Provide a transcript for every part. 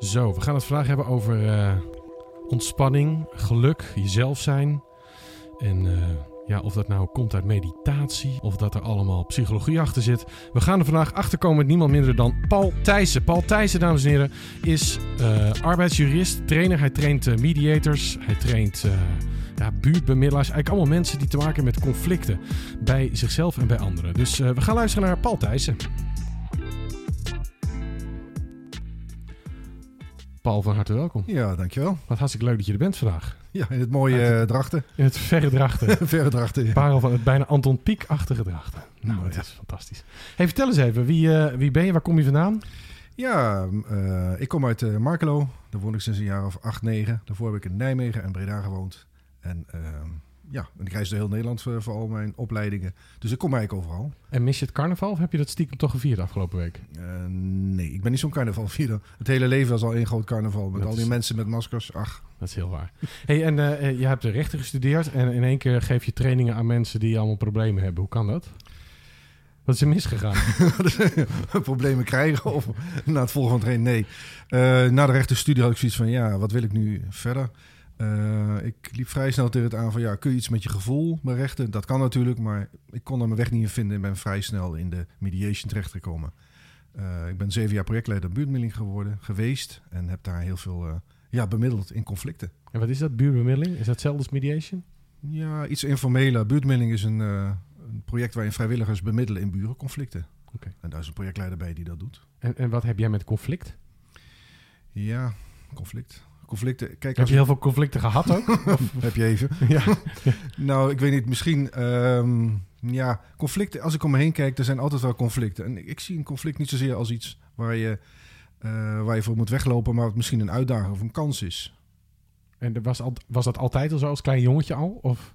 Zo, we gaan het vandaag hebben over eh, ontspanning, geluk, jezelf zijn. En eh, ja, of dat nou komt uit meditatie of dat er allemaal psychologie achter zit. We gaan er vandaag achter komen met niemand minder dan Paul Thijssen. Paul Thijssen, dames en heren, is eh, arbeidsjurist, trainer. Hij traint mediators, hij traint ja, buurtbemiddelaars. Eigenlijk allemaal mensen die te maken hebben met conflicten bij zichzelf en bij anderen. Dus we gaan luisteren naar Paul Thijssen. Paul, van harte welkom. Ja, dankjewel. Wat hartstikke leuk dat je er bent vandaag. Ja, in het mooie eh, Drachten. In het verre drachten. Verre Drachten. ja. Parel van het bijna Anton Pieck-achtige drachten. Nou, Mooi, dat ja. is fantastisch. Hey, vertel eens even, wie, eh, wie ben je? Waar kom je vandaan? Ja, eh, ik kom uit Markelo. Daar woon ik sinds een jaar of acht, negen. Daarvoor heb ik in Nijmegen en Breda gewoond. En eh, ja, en ik reis door heel Nederland voor, voor al mijn opleidingen. Dus ik kom eigenlijk overal. En mis je het carnaval of heb je dat stiekem toch gevierd afgelopen week? Eh, nee, ik ben niet zo'n carnavalvierder. Het hele leven was al één groot carnaval. Met Dat al die is- mensen met maskers. Ach, Dat is heel waar. Hey, en eh, eh, je hebt de rechten gestudeerd en in één keer geef je trainingen aan mensen die allemaal problemen hebben. Hoe kan dat? Wat is er misgegaan? problemen krijgen of na het volgende train. Nee. Eh, na de rechtenstudie had ik zoiets van, ja, wat wil ik nu verder? Eh, ik liep vrij snel tegen het aan van, ja, kun je iets met je gevoel met rechten? Dat kan natuurlijk, maar ik kon er mijn weg niet in vinden en ben vrij snel in de mediation terechtgekomen. Eh, ik ben zeven jaar projectleider buurtmiddeling geworden, geweest en heb daar heel veel eh, ja, bemiddeld in conflicten. en wat is dat? Buurbemiddeling? Is dat hetzelfde als mediation? Ja, iets informeler. Buurtmiddeling is een, een project waarin vrijwilligers bemiddelen in burenconflicten. Oké. En daar is een projectleider bij die dat doet. En, en wat heb jij met conflict? Ja, conflict. Conflicten. Kijk, Heb je heel veel conflicten gehad ook? heb je even. ja. Nou, ik weet niet. Misschien. ehm, ja, conflicten. Als ik om me heen kijk, er zijn altijd wel conflicten. En ik, ik zie een conflict niet zozeer als iets waar je, eh, waar je voor moet weglopen, maar wat misschien een uitdaging of een kans is. En was, al, was dat altijd al zo als klein jongetje al? Of?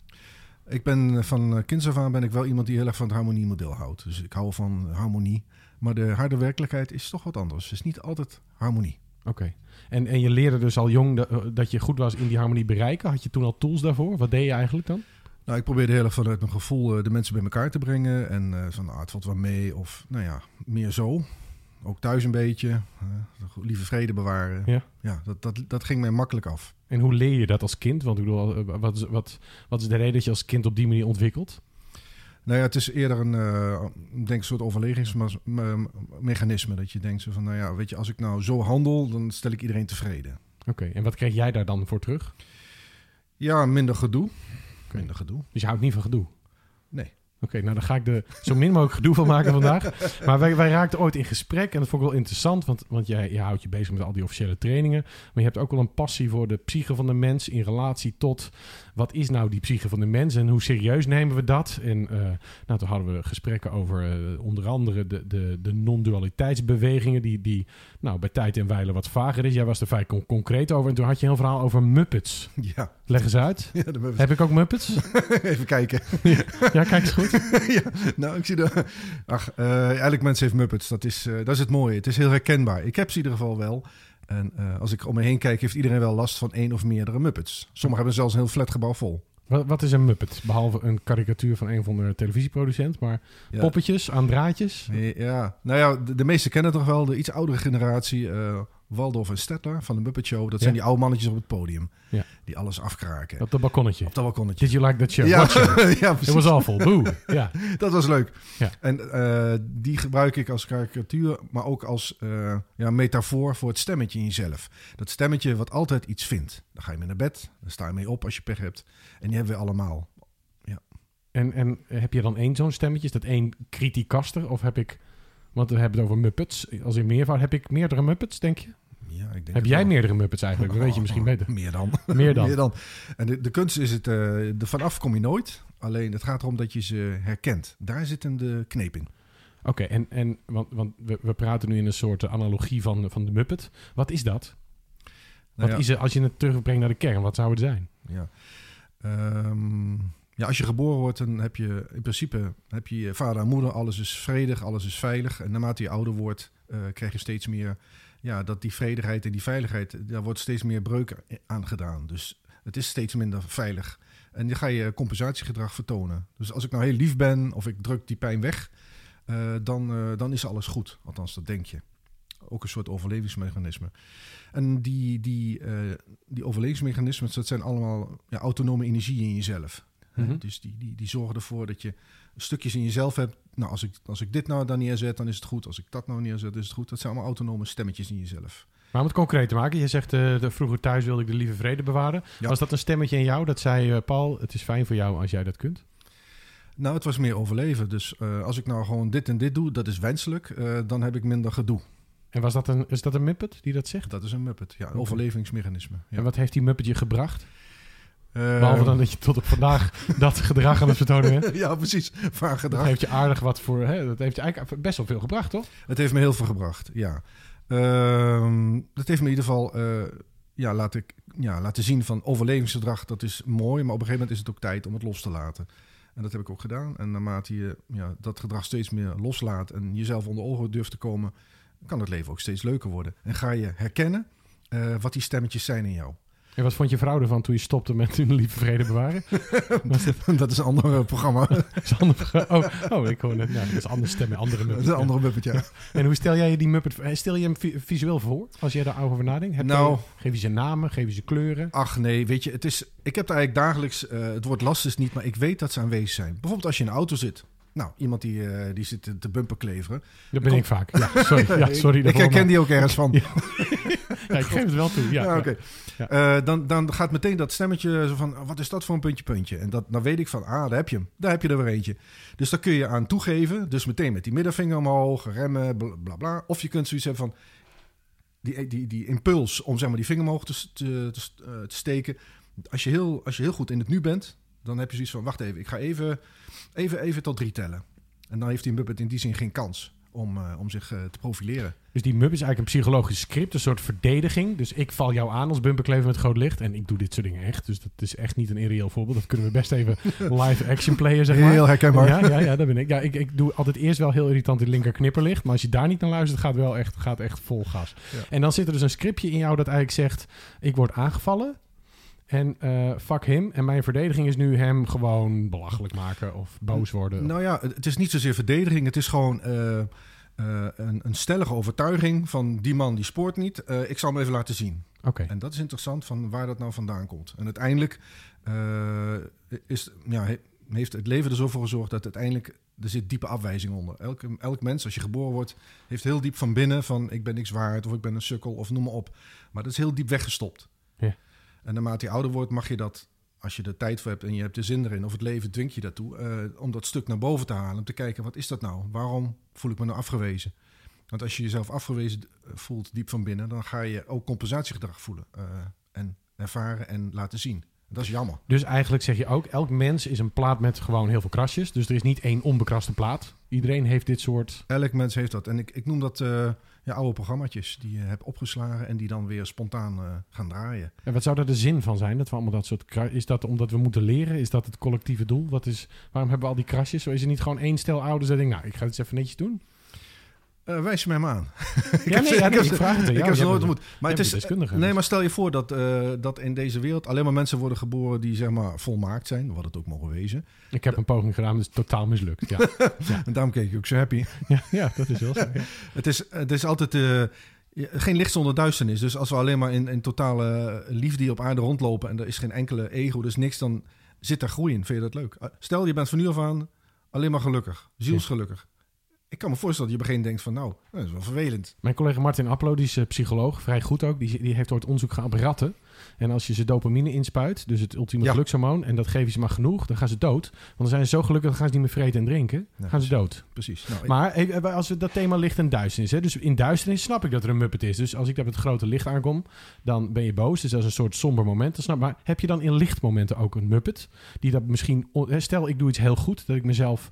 Ik ben eh, van eh, kinds af aan ben ik wel iemand die heel erg van het harmoniemodel houdt. Dus ik hou van harmonie. Maar de harde werkelijkheid is toch wat anders. Het is niet altijd harmonie. Oké. En, en je leerde dus al jong dat, dat je goed was in die harmonie bereiken. Had je toen al tools daarvoor? Wat deed je eigenlijk dan? Nou, ik probeerde heel erg vanuit mijn gevoel eh, de mensen bij elkaar te brengen. En eh, van, ah, het valt wel mee. Of, nou ja, meer zo. Ook thuis een beetje. eh, lieve vrede bewaren. Ja. ja dat, dat, dat ging mij makkelijk af. En hoe leer je dat als kind? Want ik bedoel, wat wat, wat is de reden dat je als kind op die manier ontwikkelt? Nou ja, het is eerder een, eh, denk een soort overlegingsmechanisme. Dat je denkt zo van, nou ja, weet je, als ik nou zo handel, dan stel ik iedereen tevreden. Oké, en wat kreeg jij daar dan voor terug? Ja, minder gedoe. Minder gedoe. Dus je houdt niet van gedoe? Nee. Oké, nou dan ga ik er zo min mogelijk gedoe van maken vandaag. Maar wij, wij raakten ooit in gesprek en dat vond ik wel interessant, want, want jij, houdt je bezig met al die officiële trainingen. Maar je hebt ook wel een passie voor de psyche van de mens in relatie tot wat is nou die psyche van de mens en hoe serieus nemen we dat? En eh, nou, toen hadden we gesprekken over eh, onder andere de, de, de non-dualiteitsbewegingen, die, die nou, bij tijd en wijle wat vager is. Jij was er vrij con- concreet over en toen had je een heel verhaal over Muppets. Ja, Leg eens uit. ja Heb ik ook Muppets? even kijken. Ja, kijk eens goed. ja, nou, ik zie de. Ach, eh elk mens heeft Muppets. Dat is, eh, dat is het mooie. Het is heel herkenbaar. Ik heb ze in ieder geval wel. En eh, als ik om me heen kijk, heeft iedereen wel last van één of meerdere Muppets. Sommigen hebben zelfs een heel flatgebouw vol. Wat, wat is een Muppet? Behalve een karikatuur van een van de televisieproducent, maar Ja. poppetjes aan draadjes. Ja, nou ja, de, de meesten kennen toch wel de iets oudere generatie. Waldorf en Stettler van de Muppet Show. Dat zijn Ja. die oude mannetjes op het podium. Ja. Die alles afkraken. Op dat balkonnetje. Op dat balkonnetje. Did you like that show? Ja, ja, It was awful. Boo. Ja. Dat was leuk. Ja. En eh, die gebruik ik als karikatuur, maar ook als eh, ja, metafoor voor het stemmetje in jezelf. Dat stemmetje wat altijd iets vindt. Dan ga je mee naar bed, dan sta je mee op als je pech hebt. En die hebben we allemaal. En, en heb je dan één zo'n stemmetje? Is dat één criticaster? Of heb ik, want we hebben het over Muppets. Als in meervoud, heb ik meerdere Muppets, denk je? Ja, ik denk Heb jij wel. meerdere Muppets eigenlijk? Dat weet je misschien beter. Meer dan. Meer dan. Meer dan. En de, de kunst is het, er vanaf kom je nooit. Alleen het gaat erom dat je ze herkent. Daar zit hem de kneep in. Oké, en, en want, want we, we praten nu in een soort analogie van, van de Muppet. Wat is dat? Nou Wat ja, is er, als je het terugbrengt naar de kern, wat zou het zijn? Ja. Ehm, ja, als je geboren wordt, dan heb je in principe heb je, vader en moeder. Alles is vredig, alles is veilig. En naarmate je ouder wordt, eh, krijg je steeds meer... Ja, dat die vredigheid en die veiligheid, daar wordt steeds meer breuk aan gedaan. Dus het is steeds minder veilig. En dan ga je compensatiegedrag vertonen. Dus als ik nou heel lief ben of ik druk die pijn weg, eh, dan, eh, dan is alles goed. Althans, dat denk je. ook een soort overlevingsmechanisme. En die, die, die overlevingsmechanismen, dat zijn allemaal ja, autonome energie in jezelf. Mhm. Dus die, die, die zorgen ervoor dat je stukjes in jezelf hebt. Nou, als ik, als ik dit nou dan neerzet, dan is het goed. Als ik dat nou neerzet, is het goed. Dat zijn allemaal autonome stemmetjes in jezelf. Maar om het concreet te maken, je zegt de, vroeger thuis wilde ik de lieve vrede bewaren. Ja. Was dat een stemmetje in jou dat zei, eh, Paul, het is fijn voor jou als jij dat kunt? Nou, het was meer overleven. Dus eh, als ik nou gewoon dit en dit doe, dat is wenselijk. dan heb ik minder gedoe. En was dat een, is dat een Muppet die dat zegt? Dat is een muppet. Ja, een overlevingsmechanisme. Ja. En wat heeft die Muppet je gebracht? Eh, Behalve dan dat je tot op vandaag dat gedrag aan het vertonen bent. ja, precies. Dat gedrag. heeft je aardig wat voor... Hè, dat heeft je eigenlijk best wel veel gebracht, toch? Het heeft me heel veel gebracht, ja. Ehm dat heeft me in ieder geval eh, ja, laten, ja, laten zien van overlevingsgedrag. Dat is mooi, maar op een gegeven moment is het ook tijd om het los te laten. En dat heb ik ook gedaan. En naarmate je ja, dat gedrag steeds meer loslaat en jezelf onder ogen durft te komen, kan het leven ook steeds leuker worden. En ga je herkennen eh, wat die stemmetjes zijn in jou. En wat vond je vrouw ervan toen je stopte met hun lieve vrede bewaren? Dat is een ander eh, programma. dat is ander, oh, oh, ik hoor net. Ja, dat is andere stemmen, andere Dat Muppet. is een andere muppet, ja. En hoe stel jij je die Muppet... eh, Stel je hem vi- visueel voor, als jij daar over nadenkt? Heb Nou. je, geef je ze namen, geef je ze kleuren? Ach nee, weet je, het is, ik heb er eigenlijk dagelijks, eh, het woord last is niet, maar ik weet dat ze aanwezig zijn. Bijvoorbeeld als je in een auto zit. Nou, iemand die, die zit te- bumper kleveren. Dat ben ik vaak. Ja, sorry. Ja, sorry ik herken die ook ergens van. Ja. Ja, ik geef het wel toe. Ja, Ja. Eh, dan, dan gaat meteen dat stemmetje zo van, wat is dat voor een puntje, puntje? En dat, dan weet ik van, ah, daar heb je hem. Daar heb je er weer eentje. Dus daar kun je aan toegeven. Dus meteen met die middenvinger omhoog, remmen, bla bla. bla. Of je kunt zoiets hebben van, die, die, die impuls om zeg maar die vinger omhoog te, te, te, eh, te steken. Als je, heel, als je heel goed in het nu bent, dan heb je zoiets van, wacht even, ik ga even, even, even tot drie tellen. En dan heeft die Muppet in die zin geen kans om, eh, om zich eh, te profileren. Dus die Muppet is eigenlijk een psychologisch script, een soort verdediging. Dus ik val jou aan als bumperklever met groot licht. En ik doe dit soort dingen echt. Dus dat is echt niet een irreëel voorbeeld. Dat kunnen we best even live action playen, zeg maar. Heel herkenbaar. Ja, ja, ja, dat ben ik. Ja, ik, ik doe altijd eerst wel heel irritant in linker knipperlicht. Maar als je daar niet naar luistert, gaat het wel echt, gaat echt vol gas. Ja. En dan zit er dus een scriptje in jou dat eigenlijk zegt... Ik word aangevallen. En eh fuck hem. En mijn verdediging is nu hem gewoon belachelijk maken of boos worden. Nou ja, het is niet zozeer verdediging. Het is gewoon eh, eh, een, een stellige overtuiging van die man die spoort niet. Ik zal hem even laten zien. Oké. En dat is interessant van waar dat nou vandaan komt. En uiteindelijk is, ja, he- heeft het leven er zo voor gezorgd dat uiteindelijk er zit diepe afwijzing onder. Elk, elk mens, als je geboren wordt, heeft heel diep van binnen van ik ben niks waard of ik ben een sukkel of noem maar op. Maar dat is heel diep weggestopt. En naarmate je ouder wordt, mag je dat, als je er tijd voor hebt en je hebt de zin erin, of het leven dwingt je daartoe, eh, om dat stuk naar boven te halen. Om te kijken, wat is dat nou? Waarom voel ik me nou afgewezen? Want als je jezelf afgewezen eh, voelt diep van binnen, dan ga je ook compensatiegedrag voelen. eh, en ervaren en laten zien. Dat is jammer. Dus eigenlijk zeg je ook, elk mens is een plaat met gewoon heel veel krasjes. Dus er is niet één onbekraste plaat. Iedereen heeft dit soort... Elk mens heeft dat. En ik, ik noem dat ja, oude programmaatjes die je hebt opgeslagen en die dan weer spontaan eh, gaan draaien. En wat zou daar de zin van zijn? Dat we allemaal dat soort... Is dat omdat we moeten leren? Is dat het collectieve doel? Wat is, waarom hebben we al die krasjes? Zo is er niet gewoon één stel ouders dat denkt... Nou, ik ga het eens even netjes doen. Eh, wijs mij maar aan. Ja, nee, ja, nee, ik vraag het ik jou. heb ze nooit ontmoet. Maar het is, deskundige, nee, dus. maar stel je voor dat, eh, dat in deze wereld alleen maar mensen worden geboren die zeg maar volmaakt zijn, wat het ook mogen wezen. Ik heb een poging gedaan, dus totaal mislukt. Ja, En daarom keek ik ook zo happy. ja, dat is wel zo. Het is, het is altijd ja, geen licht zonder duisternis. Dus als we alleen maar in, in totale liefde op aarde rondlopen en er is geen enkele ego, dus niks, dan zit daar groei in. Vind je dat leuk? Uh, Stel, je bent van nu af aan alleen maar gelukkig, zielsgelukkig. Ik kan me voorstellen dat je moment denkt van, nou, dat is wel vervelend. Mijn collega Martin Appelo, die is eh, psycholoog, vrij goed ook. Die, die heeft ooit onderzoek gedaan op ratten. En als je ze dopamine inspuit, dus het ultieme Ja. gelukshormoon... en dat geef je ze maar genoeg, dan gaan ze dood. Want dan zijn ze zo gelukkig, dan gaan ze niet meer vreten en drinken. Dan gaan ze dood. Precies. Nou, Maar eh, als we dat thema licht en duisternis... Hè, dus in duisternis snap ik dat er een muppet is. Dus als ik daar met het grote licht aankom, dan ben je boos. Dus dat is een soort somber moment. Dan snap, maar heb je dan in lichtmomenten ook een muppet? Die dat misschien... Stel, ik doe iets heel goed, dat ik mezelf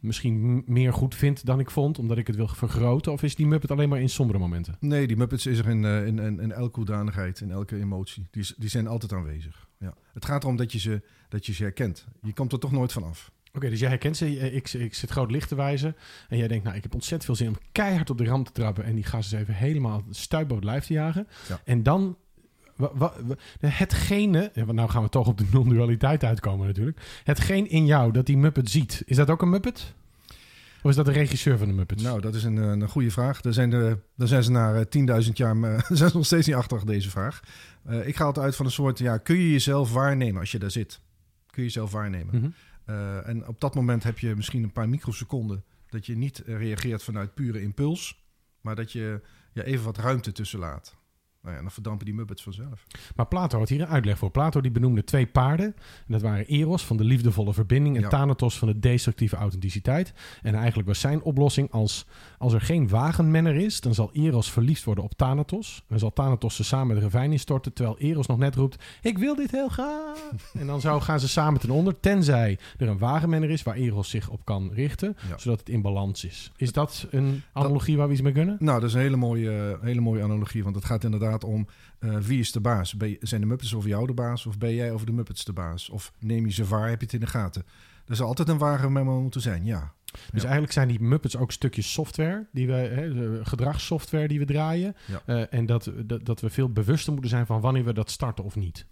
misschien meer goed vind dan ik vond... omdat ik het wil vergroten. Of is die muppet alleen maar in sombere momenten? Nee, die Muppets is er in, eh, in, in, in elke hoedanigheid, in elke emotie. Die, is- die zijn altijd aanwezig. Ja. Het gaat erom dat je, ze, dat je ze herkent. Je komt er toch nooit van af. Oké, dus jij herkent ze. Eh, Ik, ik zit groot licht te wijzen. En jij denkt, nou, ik heb ontzettend veel zin om keihard op de ram te trappen. En die gasten eens even helemaal stuip lijf te jagen. Ja. En dan... hetgene... Nou gaan we toch op de non-dualiteit uitkomen natuurlijk. Hetgeen in jou dat die Muppet ziet. Is dat ook een Muppet? Of is dat de regisseur van de Muppets? Nou, dat is een, eh, een goede vraag. Daar zijn, de, daar zijn ze na eh, 10.000 jaar uh, zijn ze nog steeds niet achter deze vraag. Uh, ik ga altijd uit van een soort, ja, kun je jezelf waarnemen als je daar zit? Kun je jezelf waarnemen? Mhm. En op dat moment heb je misschien een paar microseconden dat je niet reageert vanuit pure impuls, maar dat je ja, even wat ruimte tussen laat. Nou ja, dan verdampen die Muppets vanzelf. Maar Plato had hier een uitleg voor. Plato die benoemde twee paarden. En dat waren Eros van de liefdevolle verbinding en Ja. Thanatos van de destructieve authenticiteit. En eigenlijk was zijn oplossing als, als er geen wagenmenner is, dan zal Eros verliefd worden op Thanatos. En zal Thanatos ze samen de ravijn instorten, terwijl Eros nog net roept, ik wil dit heel graag. en dan zou, gaan ze samen ten onder, tenzij er een wagenmenner is waar Eros zich op kan richten, Ja. zodat het in balans is. Is dat een analogie waar we iets mee kunnen? Nou, dat is een hele mooie, hele mooie analogie, want het gaat inderdaad om eh, wie is de baas? Ben je- zijn de Muppets over jou de baas of ben jij over de Muppets de baas? Of neem je ze waar, heb je het in de gaten? Er zal altijd een wagenmemo moeten zijn, ja. Dus Ja. eigenlijk zijn die Muppets ook stukjes software, die we, hè, gedragssoftware die we draaien. Ja. Eh, en dat, dat, dat we veel bewuster moeten zijn van wanneer we dat starten of niet.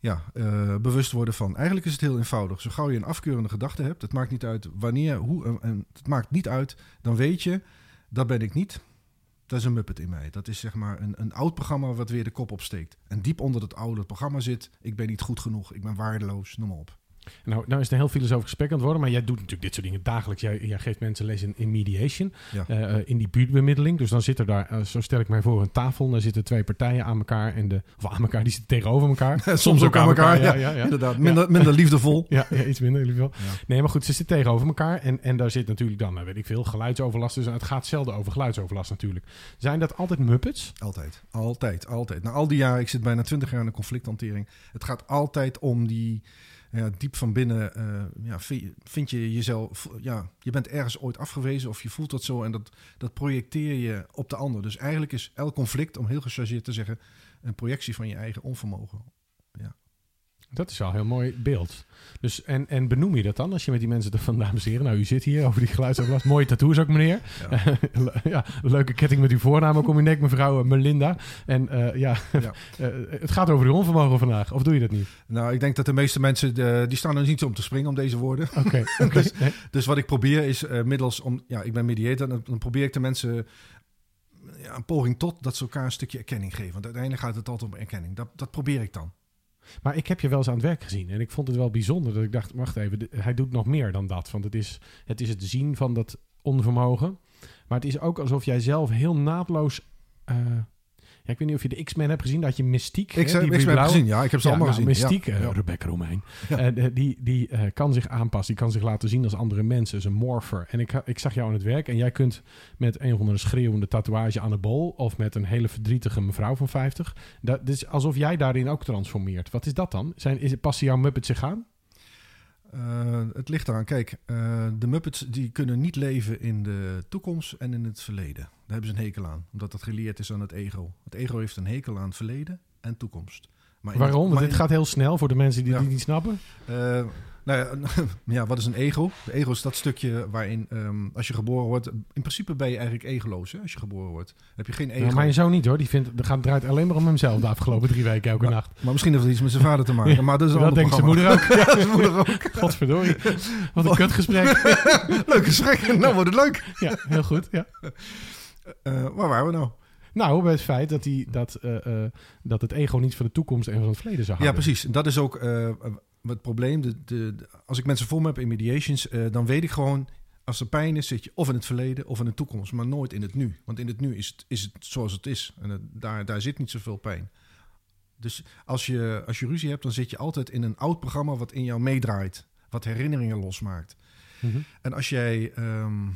Ja, eh, bewust worden van. Eigenlijk is het heel eenvoudig. Zo gauw je een afkeurende gedachte hebt, het maakt niet uit wanneer, hoe, en- en het maakt niet uit, dan weet je, dat ben ik niet. Dat is een Muppet in mij. Dat is zeg maar een, een oud programma wat weer de kop opsteekt. En diep onder dat oude programma zit, ik ben niet goed genoeg, ik ben waardeloos, noem maar op. Nou, nou is het een heel filosofisch gesprek aan het worden, maar jij doet natuurlijk dit soort dingen dagelijks. Jij, jij geeft mensen les in, in mediation, Ja. eh, eh, in die buurtbemiddeling. Dus dan zit er daar, eh, zo stel ik mij voor, een tafel. Daar zitten twee partijen aan elkaar. En de, of aan elkaar, die zitten tegenover elkaar. Soms ook aan elkaar, ja, ja. Inderdaad, minder, minder liefdevol. Ja, ja, iets minder. Ja. Nee, maar goed, ze zitten tegenover elkaar. En, en daar zit natuurlijk dan, nou, weet ik veel, geluidsoverlast. Dus het gaat zelden over geluidsoverlast natuurlijk. Zijn dat altijd Muppets? Altijd, altijd, altijd. Na al die jaren, ik zit bijna twintig jaar in de conflicthantering. Het gaat altijd om die, ja, diep van binnen, eh, ja, vi- vind je jezelf, ja, je bent ergens ooit afgewezen of je voelt dat zo en dat, dat projecteer je op de ander. Dus eigenlijk is elk conflict, om heel gechargeerd te zeggen, een projectie van je eigen onvermogen. Dat is wel een heel mooi beeld. Dus, en, en benoem je dat dan als je met die mensen van dames en heren, nou u zit hier over die geluidsoverlast. Mooie tattoos ook meneer. Ja. Le- ja, leuke ketting met uw voornaam ook om uw nek mevrouw eh, Melinda. En eh, ja, Ja. eh, het gaat over uw onvermogen vandaag. Of doe je dat niet? Nou, ik denk dat de meeste mensen, die staan er niet om te springen om deze woorden. Oké. Dus- Nee. Dus wat ik probeer is middels om, ja, ik ben mediator, dan, dan probeer ik de mensen ja, een poging tot dat ze elkaar een stukje erkenning geven. Want uiteindelijk gaat het altijd om erkenning. Dat, dat probeer ik dan. Maar ik heb je wel eens aan het werk gezien. En ik vond het wel bijzonder dat ik dacht, wacht even, hij doet nog meer dan dat. Want het is het, is het zien van dat onvermogen. Maar het is ook alsof jij zelf heel naadloos... eh, ja, ik weet niet of je de X-Men hebt gezien. Dat je Mystiek... Ik heb blauwe- gezien. Ja, ik heb ze Ja, allemaal nou, gezien. Mystiek, Ja. Rebecca Romein. Eh, die die eh, kan zich aanpassen. Die kan zich laten zien als andere mensen. Is een morpher. En ik, ik zag jou aan het werk. En jij kunt met een of andere schreeuwende tatoeage aan de bol. Of met een hele verdrietige mevrouw van 50. Dat is alsof jij daarin ook transformeert. Wat is dat dan? Zijn, is, passen jouw Muppets zich aan? Eh, het ligt eraan. Kijk, eh, de Muppets die kunnen niet leven in de toekomst en in het verleden. Daar hebben ze een hekel aan. Omdat dat geleerd is aan het ego. Het ego heeft een hekel aan verleden en toekomst. Maar Waarom? Want dit in- gaat heel snel voor de mensen die Ja. dit niet snappen. Eh, nou ja, ja, wat is een ego? De ego is dat stukje waarin, ehm, als je geboren wordt... In principe ben je eigenlijk egoloos hè, als je geboren wordt. Heb je geen ego. Nou, mijn zoon niet hoor. Die vindt, het gaat draait alleen maar om hemzelf de afgelopen drie weken elke Maar- nacht. Maar misschien heeft het iets met zijn vader te maken. Maar dat is een Dat ander denkt zijn moeder ook. Ja, Zijn moeder ook. Godverdorie. Wat een kutgesprek. Leuk gesprek. Nou wordt het leuk. Ja, heel goed. Ja. Eh, waar waren we nou? Nou, bij het feit dat, die, dat, eh, dat het ego niet van de toekomst en van het verleden zou Ja, precies. Dat is ook het probleem. De, de, de- als ik mensen voor me heb in mediations, eh, dan weet ik gewoon... Als er pijn is, zit je of in het verleden of in de toekomst, maar nooit in het nu. Want in het nu is het, is het zoals het is. En het- daar, daar zit niet zoveel pijn. Dus als je, als je ruzie hebt, dan zit je altijd in een oud programma wat in jou meedraait. Wat herinneringen losmaakt. Mhm. En als jij ehm,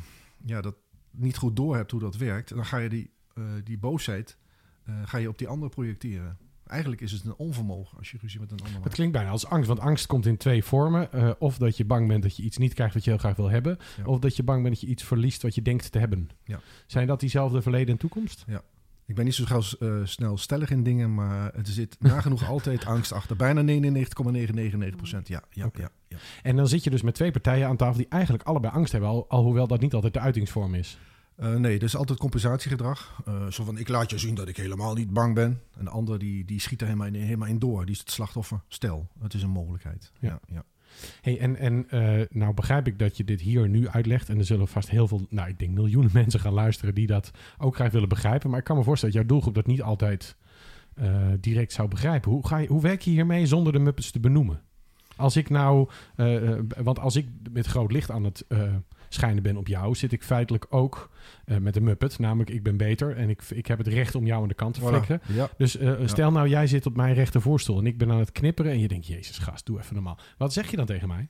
ja, dat niet goed doorhebt hoe dat werkt, dan ga je die, eh, die boosheid eh, ga je op die ander projecteren. Eigenlijk is het een onvermogen als je ruzie met een ander Het maakt. klinkt bijna als angst, want angst komt in twee vormen. Eh, of dat je bang bent dat je iets niet krijgt wat je heel graag wil hebben. Ja. Of dat je bang bent dat je iets verliest wat je denkt te hebben. Ja. Zijn dat diezelfde verleden en toekomst? Ik ben niet zo gauw eh, snel stellig in dingen, maar er zit nagenoeg altijd angst achter. Bijna 99,999 procent. Ja, ja, ja, ja. En dan zit je dus met twee partijen aan tafel die eigenlijk allebei angst hebben. Al, alhoewel dat niet altijd de uitingsvorm is. Eh, nee, er is altijd compensatiegedrag. Eh, zo van, ik laat je zien dat ik helemaal niet bang ben. En de ander die, die schiet er helemaal in, helemaal in door. Die is het slachtoffer. Stel, het is een mogelijkheid. Ja. Ja. Ja, Hey, en en eh, nou begrijp ik dat je dit hier nu uitlegt. En er zullen vast heel veel, nou ik denk miljoenen mensen gaan luisteren die dat ook graag willen begrijpen. Maar ik kan me voorstellen dat jouw doelgroep dat niet altijd direct zou begrijpen. Hoe, ga je, hoe werk je hiermee zonder de Muppets te benoemen? Als ik nou, want als ik met groot licht aan het schijnen ben op jou, zit ik feitelijk ook eh, met een Muppet. Namelijk, ik ben beter en ik, ik heb het recht om jou aan de kant te Voilà. flikken. Ja. Dus eh, stel nou, jij zit op mijn rechtervoorstel en ik ben aan het knipperen en je denkt, jezus gast, doe even normaal. Wat zeg je dan tegen mij?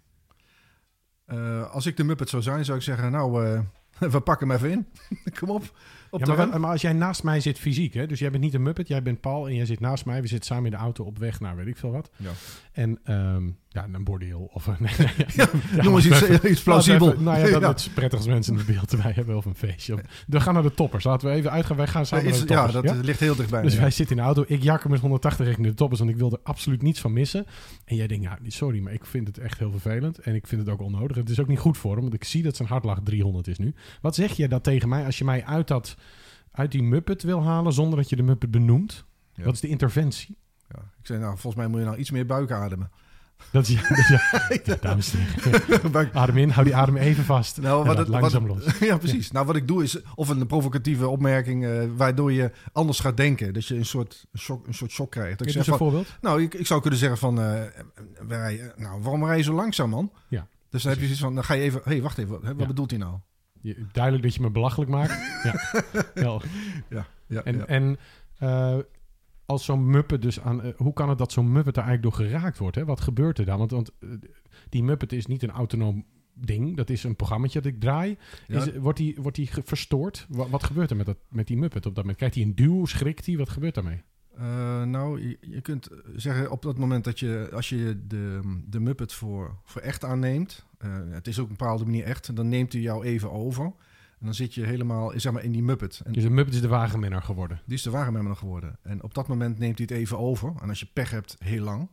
Eh, als ik de Muppet zou zijn, zou ik zeggen, nou, we pakken hem even in. Kom op. op Ja, maar, als jij naast mij zit fysiek, hè? dus jij bent niet een Muppet, jij bent Paul en jij zit naast mij. We zitten samen in de auto op weg naar weet ik veel wat. Ja. En ehm, ja, een bordeel of een... nee, nee, ja, ja, Noem eens iets, even- iets plausibel. even- nou ja, dat Ja. het is prettig als mensen in beeld erbij hebben of een feestje. We gaan naar de toppers. Laten we even uitgaan. Wij gaan samen naar de ja, toppers. dat ligt heel dichtbij. Dus ja. wij zitten in de auto. Ik jakker met 180 richting de toppers, want ik wil er absoluut niets van missen. En jij denkt, ja, sorry, maar ik vind het echt heel vervelend. En ik vind het ook onnodig. Het is ook niet goed voor hem, want ik zie dat zijn hartlag 300 is nu. Wat zeg je dat tegen mij als je mij uit, dat, uit die Muppet wil halen zonder dat je de Muppet benoemt? Ja. Wat is de interventie? Ja. Ik zei, nou, volgens mij moet je nou iets meer buik ademen. Dat is, ja, dat is- ja. Dames en heren. Adem in, hou die adem even vast. Nou, wat het, langzaam wat, los. ja, precies. Nou, wat ik doe is, of een provocatieve opmerking, eh, waardoor je anders gaat denken. Dat je een soort shock, een soort shock krijgt. Dat ik zeg eens een van, voorbeeld. nou, ik, ik zou kunnen zeggen van, eh, nou, waarom rij je zo langzaam, man? Ja. Dus dan heb je zoiets van, dan ga je even, hé, hey, wacht even, wat, wat Ja. bedoelt hij nou? Je- duidelijk dat je me belachelijk maakt. Ja. Ja, ja, En, en eh, als zo'n Muppet dus aan... eh, hoe kan het dat zo'n Muppet er eigenlijk door geraakt wordt? Hè? Wat gebeurt er dan? Want, want eh, die Muppet is niet een autonoom ding. Dat is een programmaatje dat ik draai. Ja. Is, wordt die, wordt die verstoord? Wat, wat gebeurt er met, dat, met die Muppet op dat moment? Krijgt hij een duw? Schrikt hij? Wat gebeurt daarmee? Eh, nou, je, je kunt zeggen op dat moment dat je, als je de, de Muppet voor, voor echt aanneemt, het is ook op een bepaalde manier echt, dan neemt hij jou even over. En dan zit je helemaal zeg maar, in die Muppet. En Dus een Muppet is de wagenminnaar geworden. die is de wagenmemmer geworden. En op dat moment neemt hij het even over. En als je pech hebt, heel lang.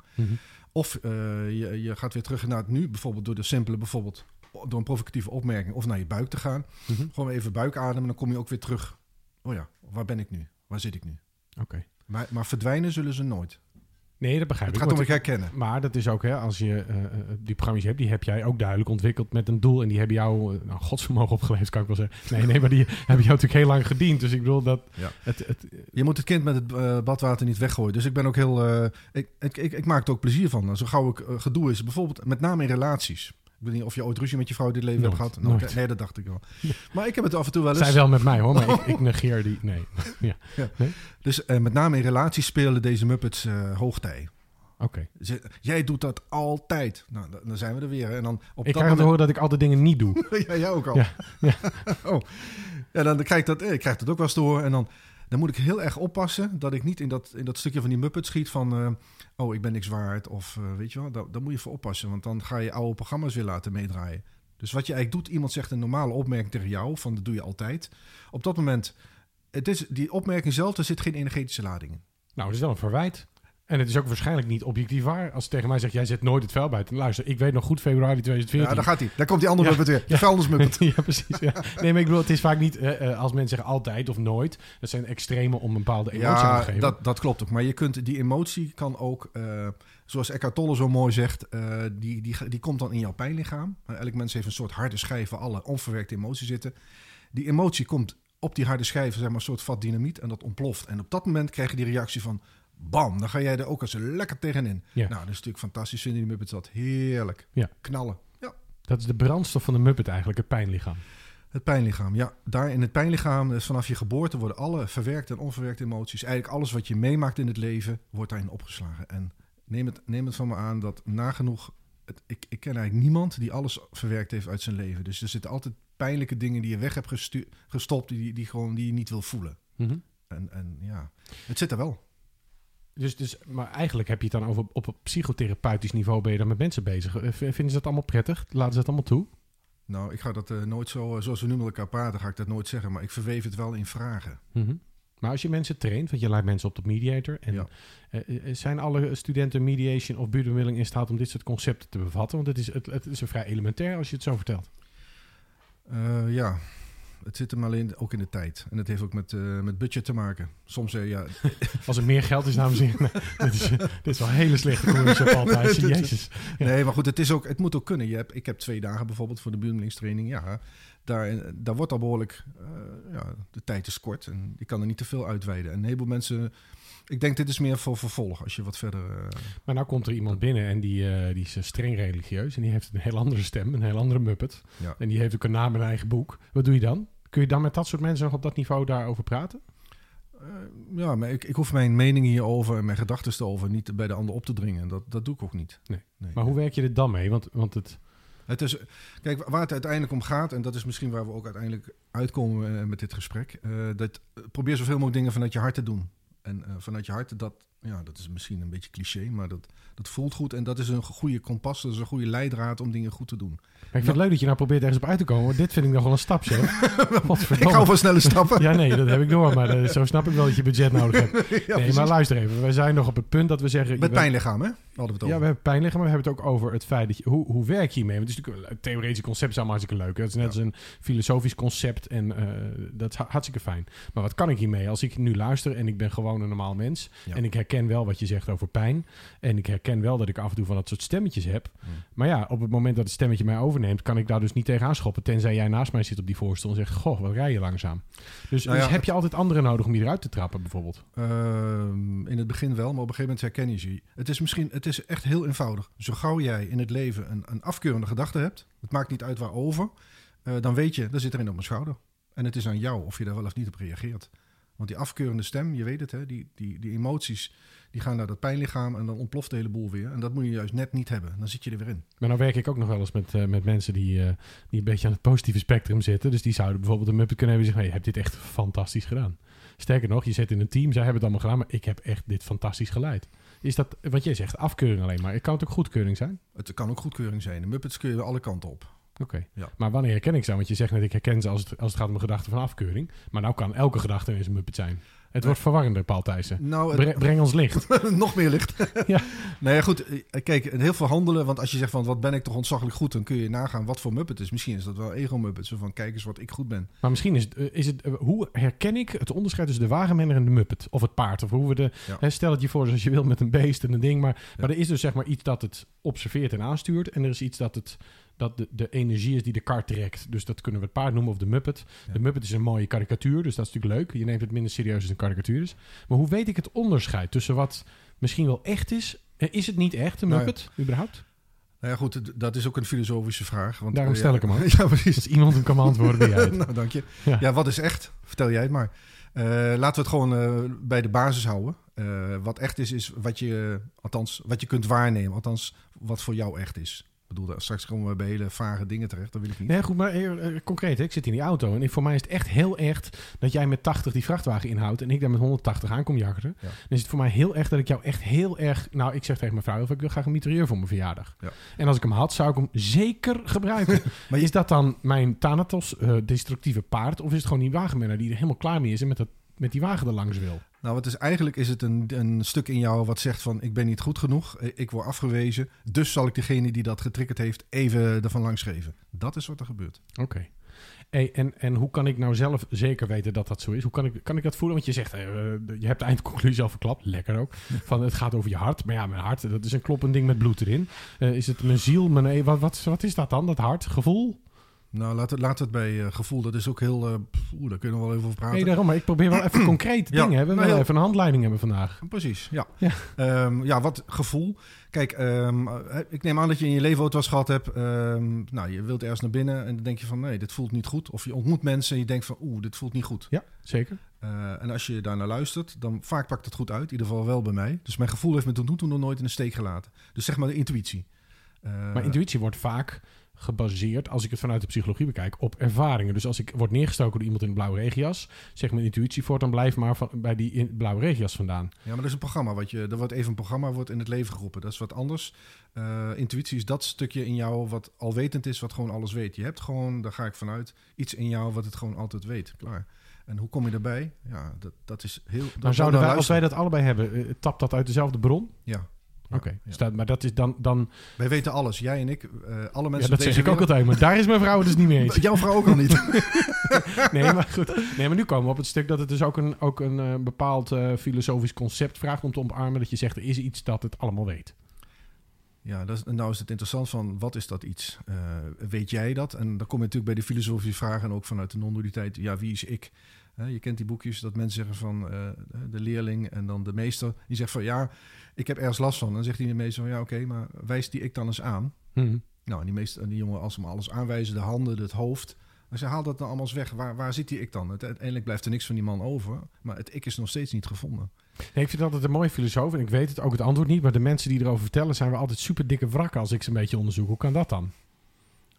Of eh, je, je gaat weer terug naar het nu, bijvoorbeeld door de simpele, bijvoorbeeld door een provocatieve opmerking, of naar je buik te gaan. Mhm. Gewoon even buik ademen, dan kom je ook weer terug. Oh ja, waar ben ik nu? Waar zit ik nu? Oké. Maar, maar verdwijnen zullen ze nooit. Nee, dat begrijp Het ik. gaat om het herkennen. Maar dat is ook, hè, als je eh, eh, die programma's hebt, die heb jij ook duidelijk ontwikkeld met een doel. En die hebben jou, eh, nou, godsvermogen opgeleverd, kan ik wel zeggen. Nee, nee, maar die hebben jou natuurlijk heel lang gediend. Dus ik bedoel dat Ja. het, het, Je moet het kind met het badwater niet weggooien. Dus ik ben ook heel. ik, ik, ik, ik maak er ook plezier van. Zo gauw ik gedoe is, bijvoorbeeld met name in relaties. Ik weet niet of je ooit ruzie met je vrouw dit leven Nooit, hebt gehad. Nou, nooit. Nee, dat dacht ik wel. Maar ik heb het af en toe wel eens. zij wel met mij hoor, maar ik, ik negeer die. Nee. Ja. Dus eh, met name in relaties spelen deze Muppets eh hoogtij. Oké. Jij doet dat altijd. Nou, dan- zijn we er weer. En dan op Ik dat krijg te moment... horen dat ik altijd dingen niet doe. ja, jij ook al. Ja, ja. oh. Ja, dan krijg ik dat, eh, ik krijg dat ook wel eens te horen. En dan, dan moet ik heel erg oppassen dat ik niet in dat, in dat stukje van die Muppet schiet van... eh, oh, ik ben niks waard. Of eh, weet je wel, daar, moet je voor oppassen. Want dan ga je oude programma's weer laten meedraaien. Dus wat je eigenlijk doet, iemand zegt een normale opmerking tegen jou... van dat doe je altijd. Op dat moment, het is, die opmerking zelf, er zit geen energetische lading in. Nou, dat is wel een verwijt. En het is ook waarschijnlijk niet objectief waar. Als tegen mij zegt, jij zet nooit het vuil buiten. Luister, ik weet nog goed februari 2014. Ja, daar gaat hij. Daar komt die andere Ja, Muppet weer. De ja. vuilnismuppet. ja, precies. Ja. Nee, maar ik bedoel, het is vaak niet, eh, eh, als mensen zeggen altijd of nooit. Dat zijn extreme om een bepaalde emotie Ja, te geven. dat, dat klopt ook. Maar je kunt die emotie kan ook, eh, zoals Eckhart Tolle zo mooi zegt, die, die, die komt dan in jouw pijnlichaam. Elk mens heeft een soort harde schijf waar alle onverwerkte emoties zitten. Die emotie komt op die harde schijf, zeg maar, een soort vat dynamiet en dat ontploft. En op dat moment krijg je die reactie van, bam, dan ga jij er ook eens lekker tegenin. Ja. Nou, dat is natuurlijk fantastisch. Vinden die Muppets dat heerlijk. Ja. Knallen. Ja. Dat is de brandstof van de Muppet eigenlijk, het pijnlichaam. Het pijnlichaam, ja. Daar in het pijnlichaam, dus vanaf je geboorte, worden alle verwerkte en onverwerkte emoties, eigenlijk alles wat je meemaakt in het leven, wordt daarin opgeslagen. En neem het, neem het van me aan dat nagenoeg, het, ik, ik ken eigenlijk niemand die alles verwerkt heeft uit zijn leven. Dus er zitten altijd pijnlijke dingen die je weg hebt gestopt, die, die, gewoon, die je niet wil voelen. Mhm. En, en ja, het zit er wel. Dus, dus, maar eigenlijk heb je het dan over op een psychotherapeutisch niveau ben je dan met mensen bezig. Eh, Vinden ze dat allemaal prettig? Laten ze dat allemaal toe? Nou, ik ga dat eh, nooit zo, eh, zoals we nu met elkaar praten, ga ik dat nooit zeggen, maar ik verweef het wel in vragen. Mhm. Maar als je mensen traint, want je leidt mensen op tot mediator. En Ja. zijn alle studenten mediation of buurtbemiddeling in staat om dit soort concepten te bevatten? Want het is, het, het is een vrij elementair als je het zo vertelt. Ja. Het zit hem alleen ook in de tijd. En het heeft ook met, eh, met budget te maken. Soms, eh, ja, Als er meer geld is, dames en heren. dit, is, dit is wel een hele slechte commercial altijd. Jezus. Ja. Nee, maar goed, het, is ook, het moet ook kunnen. Je hebt, ik heb twee dagen bijvoorbeeld voor de buurmelingstraining. Ja, daar, daar wordt al behoorlijk... eh, ja, de tijd is kort en je kan er niet te veel uitweiden. En een heleboel mensen... Ik denk dit is meer voor vervolg als je wat verder... eh, Maar nou komt er iemand binnen en die, eh, die is streng religieus. En die heeft een heel andere stem, een heel andere muppet. Ja. En die heeft ook een naam en eigen boek. Wat doe je dan? Kun je dan met dat soort mensen nog op dat niveau daarover praten? ja, maar ik, ik hoef mijn mening hierover en mijn gedachten erover niet bij de ander op te dringen. Dat, dat doe ik ook niet. Nee. Maar hoe werk je er dan mee? Want, want het, Het is, kijk, waar het uiteindelijk om gaat, en dat is misschien waar we ook uiteindelijk uitkomen eh, met dit gesprek, eh, dat eh, probeer zoveel mogelijk dingen vanuit je hart te doen. En vanuit je hart, dat, ja, dat is misschien een beetje cliché, maar dat, dat voelt goed. En dat is een goede kompas, dat is een goede leidraad om dingen goed te doen. Maar ik vind het leuk dat je nou probeert ergens op uit te komen. Want dit vind ik nog wel een stapje. Ik hou van snelle stappen. Ja, nee, dat heb ik door. Maar eh, zo snap ik wel dat je budget nodig hebt. Ja, nee, precies. maar luister even. We zijn nog op het punt dat we zeggen... Met pijnlichaam, hè? Hadden we het Ja, we hebben pijn liggen, maar we hebben het ook over het feit dat je... Hoe, hoe werk je hiermee? Want het is natuurlijk een theoretisch concept, is allemaal hartstikke leuk. hè. Het is net Ja. als een filosofisch concept en eh, dat is ha- hartstikke fijn. Maar wat kan ik hiermee? Als ik nu luister en ik ben gewoon een normaal mens... Ja. en ik herken wel wat je zegt over pijn... en ik herken wel dat ik af en toe van dat soort stemmetjes heb... Hmm. maar ja, op het moment dat het stemmetje mij overneemt... kan ik daar dus niet tegenaan schoppen... tenzij jij naast mij zit op die voorstel en zegt... goh, wat rij je langzaam. Dus, Nou dus heb je altijd anderen nodig om je eruit te trappen bijvoorbeeld? Ehm, in het begin wel, maar op een gegeven moment herken je ze. Het is misschien, het is echt heel eenvoudig. Zo gauw jij in het leven een, een afkeurende gedachte hebt, het maakt niet uit waarover, eh, dan weet je, daar zit er een op mijn schouder. En het is aan jou of je daar wel of niet op reageert. Want die afkeurende stem, je weet het, hè, die, die, die emoties, die gaan naar dat pijnlichaam en dan ontploft de hele boel weer. En dat moet je juist net niet hebben. Dan zit je er weer in. Maar nou werk ik ook nog wel eens met, eh, met mensen die, eh, die een beetje aan het positieve spectrum zitten. Dus die zouden bijvoorbeeld een Muppet kunnen hebben en zeggen... Hey, je hebt dit echt fantastisch gedaan. Sterker nog, je zit in een team, zij hebben het allemaal gedaan... maar ik heb echt dit fantastisch geleid. Is dat, wat jij zegt, afkeuring alleen maar? Kan het ook goedkeuring zijn? Het kan ook goedkeuring zijn. De Muppets kun je alle kanten op. Oké. Ja. Maar wanneer herken ik ze? Want je zegt net, ik herken ze als het, als het gaat om een gedachte van afkeuring. Maar nou kan elke gedachte ineens een Muppet zijn. Het wordt verwarrender, Paul Thijssen. Nou, Bre- breng ons licht. Nog meer licht. Ja. Nou ja, goed. eh, Kijk, heel veel handelen. Want als je zegt van wat ben ik toch ontzaglijk goed, dan kun je nagaan wat voor Muppet het is. Misschien is dat wel ego-Muppet. Zo van kijk eens wat ik goed ben. Maar misschien is het, eh, is het eh, hoe herken ik het onderscheid tussen de wagenmenner en de muppet? Of het paard? Of hoe we de. Ja. Hè, stel het je voor zoals je wil met een beest en een ding. Maar, maar er is dus zeg maar iets dat het observeert en aanstuurt. En er is iets dat het. Dat de, de energie is die de kar trekt. Dus dat kunnen we het paard noemen of de muppet. Ja. De muppet is een mooie karikatuur, dus dat is natuurlijk leuk. Je neemt het minder serieus als een karikatuur is. Maar hoe weet ik het onderscheid tussen wat misschien wel echt is... Eh, Is het niet echt, een Nou ja. muppet, überhaupt? Nou ja, goed. Dat is ook een filosofische vraag. Want, Daarom eh, stel ik hem ook. Ja, precies. Als iemand hem kan beantwoorden, ben jij nou, dank je. Ja. Ja. wat is echt? Vertel jij het maar. Eh, laten we het gewoon bij de basis houden. Wat echt is, is wat je, althans, wat je kunt waarnemen. Althans, wat voor jou echt is. Ik bedoel, straks komen we bij hele vage dingen terecht. Dat wil ik niet. Nee, goed, maar eh, eh, concreet, hè, ik zit in die auto en ik, voor mij is het echt heel echt dat jij met 80 die vrachtwagen inhoudt en ik daar met 180 aan kom jakkeren. Ja. Dan is het voor mij heel echt dat ik jou echt heel erg... Nou, ik zeg tegen mijn vrouw, of ik wil graag een mitrailleur voor mijn verjaardag. Ja. En als ik hem had, zou ik hem zeker gebruiken. maar is dat dan mijn Thanatos eh, destructieve paard of is het gewoon die wagenmenner die er helemaal klaar mee is en met, dat, met die wagen er langs wil? Nou, wat is, eigenlijk is het een, een stuk in jou wat zegt van... ik ben niet goed genoeg, eh, ik word afgewezen... dus zal ik degene die dat getriggerd heeft even ervan langs geven. Dat is wat er gebeurt. Oké. Hey, en, en hoe kan ik nou zelf zeker weten dat dat zo is? Hoe kan ik, kan ik dat voelen? Want je zegt, eh, je hebt de eindconclusie al verklapt. Lekker ook. Van het gaat over je hart. Maar ja, mijn hart, dat is een kloppend ding met bloed erin. Eh, is het mijn ziel? Mijn, eh, wat, wat, wat is dat dan? Dat hart? Nou, laten we, we het bij eh, gevoel... dat is ook heel... pff, Oeh, daar kunnen we wel even over praten. Nee, daarom. Maar ik probeer wel even concreet dingen. We maar willen heel- even een handleiding hebben vandaag. Precies, ja. Ja. Ja, ja wat gevoel. Kijk, ehm, eh, ik neem aan dat je in je leven ooit wel eens gehad hebt. ehm, nou, je wilt ergens naar binnen en dan denk je van nee, dit voelt niet goed. Of je ontmoet mensen en je denkt van oeh, dit voelt niet goed. Ja, zeker. En als je daar naar luistert, dan vaak pakt het goed uit. In ieder geval wel bij mij. Dus mijn gevoel heeft me tot nu toe nog nooit in de steek gelaten. Dus zeg maar de intuïtie. Maar intuïtie wordt vaak gebaseerd, als ik het vanuit de psychologie bekijk, op ervaringen. Dus als ik word neergestoken door iemand in een blauwe regenjas, zeg mijn intuïtie voort, dan blijf maar van, bij die in, blauwe regenjas vandaan. Ja, maar dat is een programma. Wat je, er wordt even een programma wordt in het leven geroepen. Dat is wat anders. Eh, intuïtie is dat stukje in jou wat alwetend is, wat gewoon alles weet. Je hebt gewoon, daar ga ik vanuit, iets in jou wat het gewoon altijd weet. Klaar. En hoe kom je erbij? Ja, dat, dat is heel... Maar zouden wij, als wij dat allebei hebben, eh, tapt dat uit dezelfde bron? Ja. Oké, ja. staat- maar dat is dan... dan Wij weten alles, jij en ik, eh, alle ja, mensen dat op zeg ik ook altijd, maar daar is mijn vrouw het dus niet mee eens. Jouw vrouw ook al niet. Nee, maar goed. Nee, maar nu komen we op het stuk dat het dus ook een, ook een eh, bepaald eh, filosofisch concept vraagt om te omarmen. Dat je zegt, er is iets dat het allemaal weet. Ja, dat is, nou is het interessant van wat is dat iets? Weet jij dat? En dan kom je natuurlijk bij de filosofische vragen en ook vanuit de non-dualiteit. Ja, wie is ik? Je kent die boekjes dat mensen zeggen van eh, de leerling en dan de meester. Die zegt van ja, ik heb ergens last van. En dan zegt die de meester van ja, oké, maar wijst die ik dan eens aan? Hm. Nou, en die, meester, en die jongen als ze hem alles aanwijzen, de handen, het hoofd. Dan ze haal dat dan allemaal eens weg. Waar, waar zit die ik dan? Uiteindelijk blijft er niks van die man over. Maar het ik is nog steeds niet gevonden. Nee, ik vind dat altijd een mooie filosoof. En ik weet het ook het antwoord niet. Maar de mensen die erover vertellen zijn we altijd super dikke wrakken als ik ze een beetje onderzoek. Hoe kan dat dan?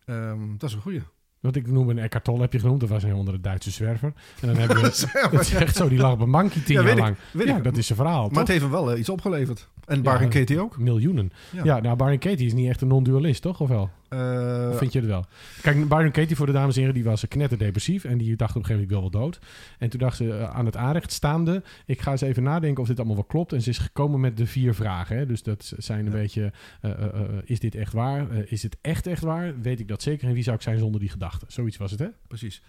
Ehm, dat is een goeie. Want ik noem een Eckhart Tolle, heb je genoemd. Dat was een onder de Duitse zwerver. En dan hebben we... Het is echt zo, die lag op een monkey tien Ja, jaar weet ik, lang. ja, ik. dat is zijn verhaal, Maar toch? het heeft hem wel eh, iets opgeleverd. En Bar Ja, en Katie ook. Miljoenen. Ja. Ja, nou, Byron Katie is niet echt een non-dualist, toch? Of wel? Eh, Of vind je het wel? Kijk, Byron Katie, voor de dames en heren, die was knetterdepressief. En die dacht op een gegeven moment, ik wil wel dood. En toen dacht ze eh, aan het aanrecht staande... ik ga eens even nadenken of dit allemaal wel klopt. En ze is gekomen met de vier vragen. Hè? Dus dat zijn een Ja. beetje... eh, is dit echt waar? Is het echt echt waar? Weet ik dat zeker? En wie zou ik zijn zonder die gedachten? Zoiets was het, hè? Precies.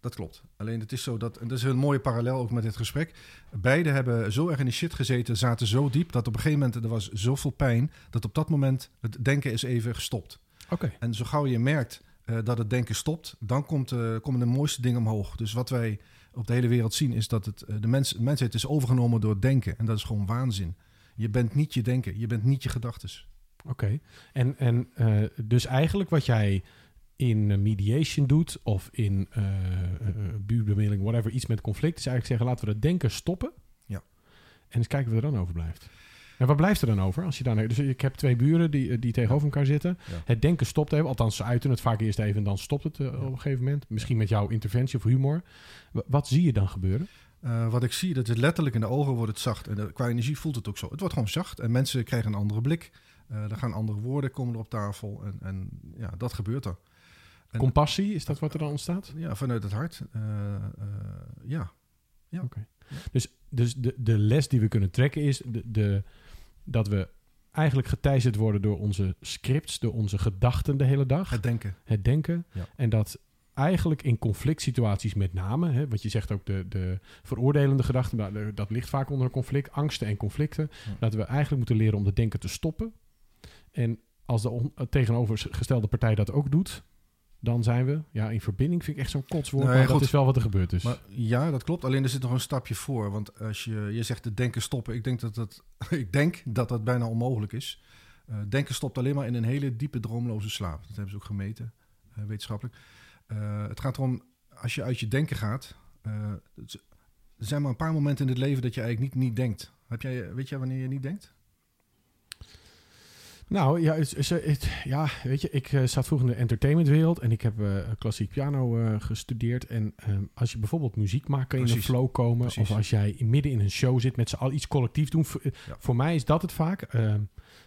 Dat klopt. Alleen het is zo dat, en dat is een mooie parallel ook met dit gesprek. Beiden hebben zo erg in de shit gezeten, zaten zo diep, dat op een gegeven moment er was zoveel pijn, dat op dat moment het denken is even gestopt. En zo gauw je merkt eh, dat het denken stopt, dan komt, eh, komen de mooiste dingen omhoog. Dus wat wij op de hele wereld zien, is dat het, eh, de, mens, de mensheid is overgenomen door het denken. En dat is gewoon waanzin. Je bent niet je denken, je bent niet je gedachtes. Oké. En, en dus eigenlijk wat jij in mediation doet of in eh, buurbemiddeling, whatever, iets met conflict, is eigenlijk zeggen laten we dat denken stoppen. Ja. En eens kijken wat er dan overblijft. En wat blijft er dan over? Als je dan, dus ik heb twee buren die, eh, die tegenover elkaar zitten. Ja. Het denken stopt even, althans ze uiten het vaak eerst even en dan stopt het eh, op een gegeven moment. Misschien met jouw interventie of humor. Wa- Wat zie je dan gebeuren? Eh, wat ik zie, dat het letterlijk in de ogen wordt het zacht. En de- qua energie voelt het ook zo. Het wordt gewoon zacht en mensen krijgen een andere blik. Eh, er gaan andere woorden komen er op tafel. En, en ja, dat gebeurt er. En- Compassie, is dat wat er dan ontstaat? Ja, vanuit het hart. Eh, eh, ja. Dus, dus de, de les die we kunnen trekken is de, de, dat we eigenlijk geteisterd worden door onze scripts, door onze gedachten de hele dag, Het denken. het denken. Ja. En dat eigenlijk in conflict situaties met name, hè, wat je zegt ook de, de veroordelende gedachten, maar dat ligt vaak onder een conflict, angsten en conflicten, Ja. dat we eigenlijk moeten leren om het denken te stoppen. En als de tegenovergestelde partij dat ook doet, dan zijn we, ja, in verbinding vind ik echt zo'n kotswoord, Nou maar dat goed. is wel wat er gebeurt dus. Maar ja, dat klopt. Alleen er zit nog een stapje voor. Want als je, je zegt het denken stoppen. Ik denk dat dat, ik denk dat, dat bijna onmogelijk is. Eh, denken stopt alleen maar in een hele diepe droomloze slaap. Dat hebben ze ook gemeten, eh, wetenschappelijk. Eh, het gaat erom, als je uit je denken gaat... er zijn maar een paar momenten in het leven dat je eigenlijk niet, niet denkt. Heb jij, weet jij wanneer je niet denkt? Nou ja, het, het- het- ja, weet je, ik eh, zat vroeger in de entertainmentwereld en ik heb eh, klassiek piano eh, gestudeerd. En ehm, als je bijvoorbeeld muziek maakt, kan je in een flow komen. Precies. Of als jij midden in een show zit met z'n allen iets collectief doen. Voor, Ja. voor mij is dat het vaak. Ehm,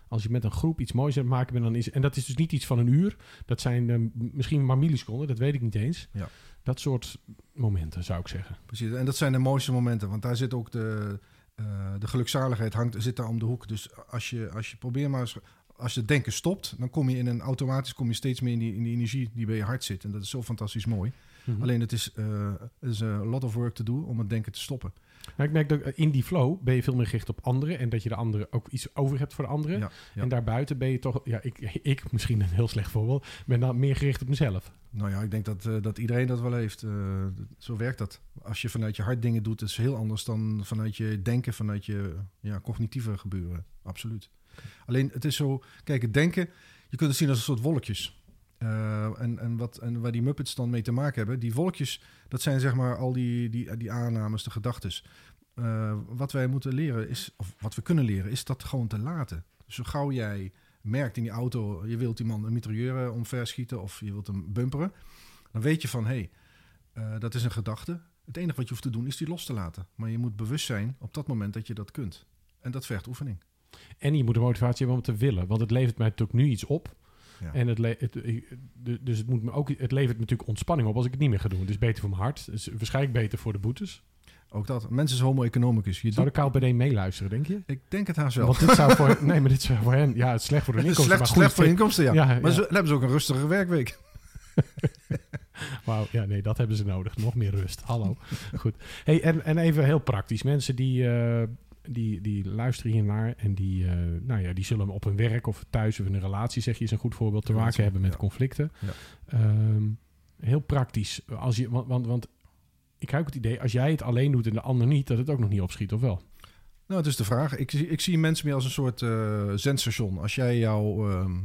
als je met een groep iets moois aan het maken bent, dan is en dat is dus niet iets van een uur. Dat zijn ehm, misschien maar milliseconden, dat weet ik niet eens. Ja. Dat soort momenten zou ik zeggen. Precies. En dat zijn de mooiste momenten. Want daar zit ook de, de gelukzaligheid hangt, zit daar om de hoek. Dus als je, als je probeer maar eens, als je denken stopt, dan kom je in een automatisch kom je steeds meer in die, in die energie die bij je hart zit. En dat is zo fantastisch mooi. Mhm. Alleen het is, eh het is a lot of work to do om het denken te stoppen. Maar ik merk dat eh, in die flow ben je veel meer gericht op anderen. En dat je de anderen ook iets over hebt voor de anderen. Ja, ja. En daarbuiten ben je toch, ja, ik, ik misschien een heel slecht voorbeeld, ben dan meer gericht op mezelf. Nou ja, ik denk dat, eh, dat iedereen dat wel heeft. Eh, zo werkt dat. Als je vanuit je hart dingen doet, is heel anders dan vanuit je denken, vanuit je ja, cognitieve gebeuren. Absoluut. Alleen het is zo, kijk, het denken, je kunt het zien als een soort wolkjes. Eh, en, en, wat, en waar die Muppets dan mee te maken hebben, die wolkjes, dat zijn zeg maar al die, die, die aannames, de gedachtes. Eh, wat wij moeten leren is, of wat we kunnen leren, is dat gewoon te laten. Dus zo gauw jij merkt in die auto, je wilt iemand een mitrailleur eh, omver schieten of je wilt hem bumperen, dan weet je van, hé, hey, dat is een gedachte. Het enige wat je hoeft te doen is die los te laten. Maar je moet bewust zijn op dat moment dat je dat kunt. En dat vergt oefening. En je moet de motivatie hebben om het te willen. Want het levert mij natuurlijk nu iets op. Ja. En het, het, de- dus het, moet me ook, het levert me natuurlijk ontspanning op als ik het niet meer ga doen. Het is beter voor mijn hart. Het is waarschijnlijk beter voor de boetes. Ook dat. Mensen is homo economicus. Je Zou de KLPD meeluisteren, denk je? Ik denk het haast wel. Want dit zou voor... Nee, maar dit zou voor hen... Ja, het is slecht voor de inkomsten. slecht, maar slecht voor goed, inkomsten, ja. Ja, maar ja. Ze, dan hebben ze ook een rustige werkweek. Wauw, ja, nee, dat hebben ze nodig. Nog meer rust. Hallo. Goed. Hey, en, en even heel praktisch. Mensen die, eh, die, die luisteren hiernaar en die, eh, nou ja, die zullen op hun werk of thuis of in een relatie, zeg je, is een goed voorbeeld, te maken hebben met ja. conflicten. Ja. Ehm, heel praktisch. Als je, want, want, want ik heb ook het idee, als jij het alleen doet en de ander niet, dat het ook nog niet opschiet, of wel? Nou, het is de vraag. Ik, zie- ik zie mensen meer als een soort eh zendstation. Als jij jouw... ehm,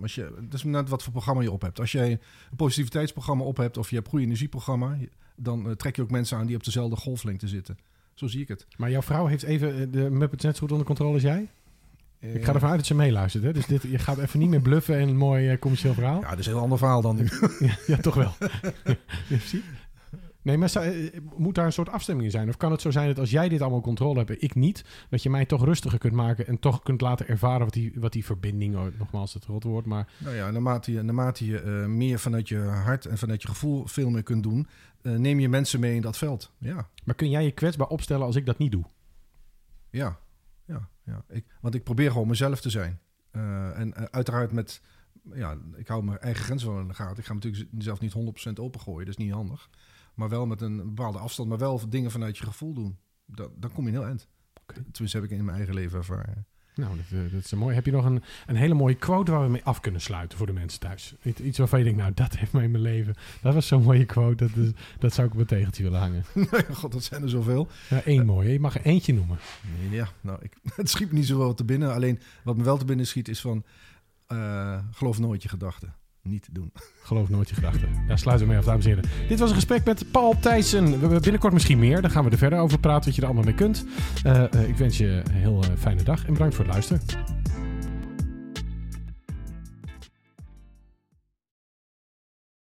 als je, het is net wat voor programma je op hebt. Als jij een positiviteitsprogramma op hebt of je hebt goede energieprogramma, dan eh, trek je ook mensen aan die op dezelfde golflengte zitten. Zo zie ik het. Maar jouw vrouw heeft even eh, de Muppets net zo goed onder controle als jij? Eh, Ik ga ervan uit dat ze meeluistert, hè? Dus dit, je gaat even niet meer bluffen en een mooi eh, commercieel verhaal. Ja, dat is een heel ander verhaal dan nu. Ja, ja, toch wel. Ja? Nee, maar zou- eh, moet daar een soort afstemming in zijn? Of kan het zo zijn dat als jij dit allemaal controle hebt ik niet, dat je mij toch rustiger kunt maken en toch kunt laten ervaren wat die, wat die verbinding, oh, nogmaals het rotwoord, maar Nou ja, naarmate je, naarmate je eh, meer vanuit je hart en vanuit je gevoel veel meer kunt doen, eh, neem je mensen mee in dat veld. Ja, Maar kun jij je kwetsbaar opstellen als ik dat niet doe? ja, ja. ja. Ik, want ik probeer gewoon mezelf te zijn. Eh, en eh, uiteraard met, ja, ik hou mijn eigen grenzen wel in de gaten. Ik ga natuurlijk zelf niet 100% opengooien, dat is niet handig. Maar wel met een bepaalde afstand, maar wel dingen vanuit je gevoel doen. Dan, dan kom je een heel eind. Tenminste heb ik in mijn eigen leven ervaren. Nou, dat, eh, dat is mooi. Heb je nog een, een hele mooie quote waar we mee af kunnen sluiten voor de mensen thuis? Iets, waarvan je denkt, nou, dat heeft mij in mijn leven. Dat was zo'n mooie quote. Dat, is, dat zou ik op tegeltje willen hangen. God, dat zijn er zoveel. Ja, één mooie. Je mag er eentje noemen. Ja, nou, ik, het schiet me niet zo wel te binnen. Alleen wat me wel te binnen schiet is van... eh, geloof nooit je gedachten. Niet doen. Geloof nooit je gedachten. Ja, sluit ermee af, dames en heren. Dit was een gesprek met Paul Thijssen. We hebben binnenkort misschien meer. Daar gaan we er verder over praten, wat je er allemaal mee kunt. Eh, eh, ik wens je een heel eh, fijne dag en bedankt voor het luisteren.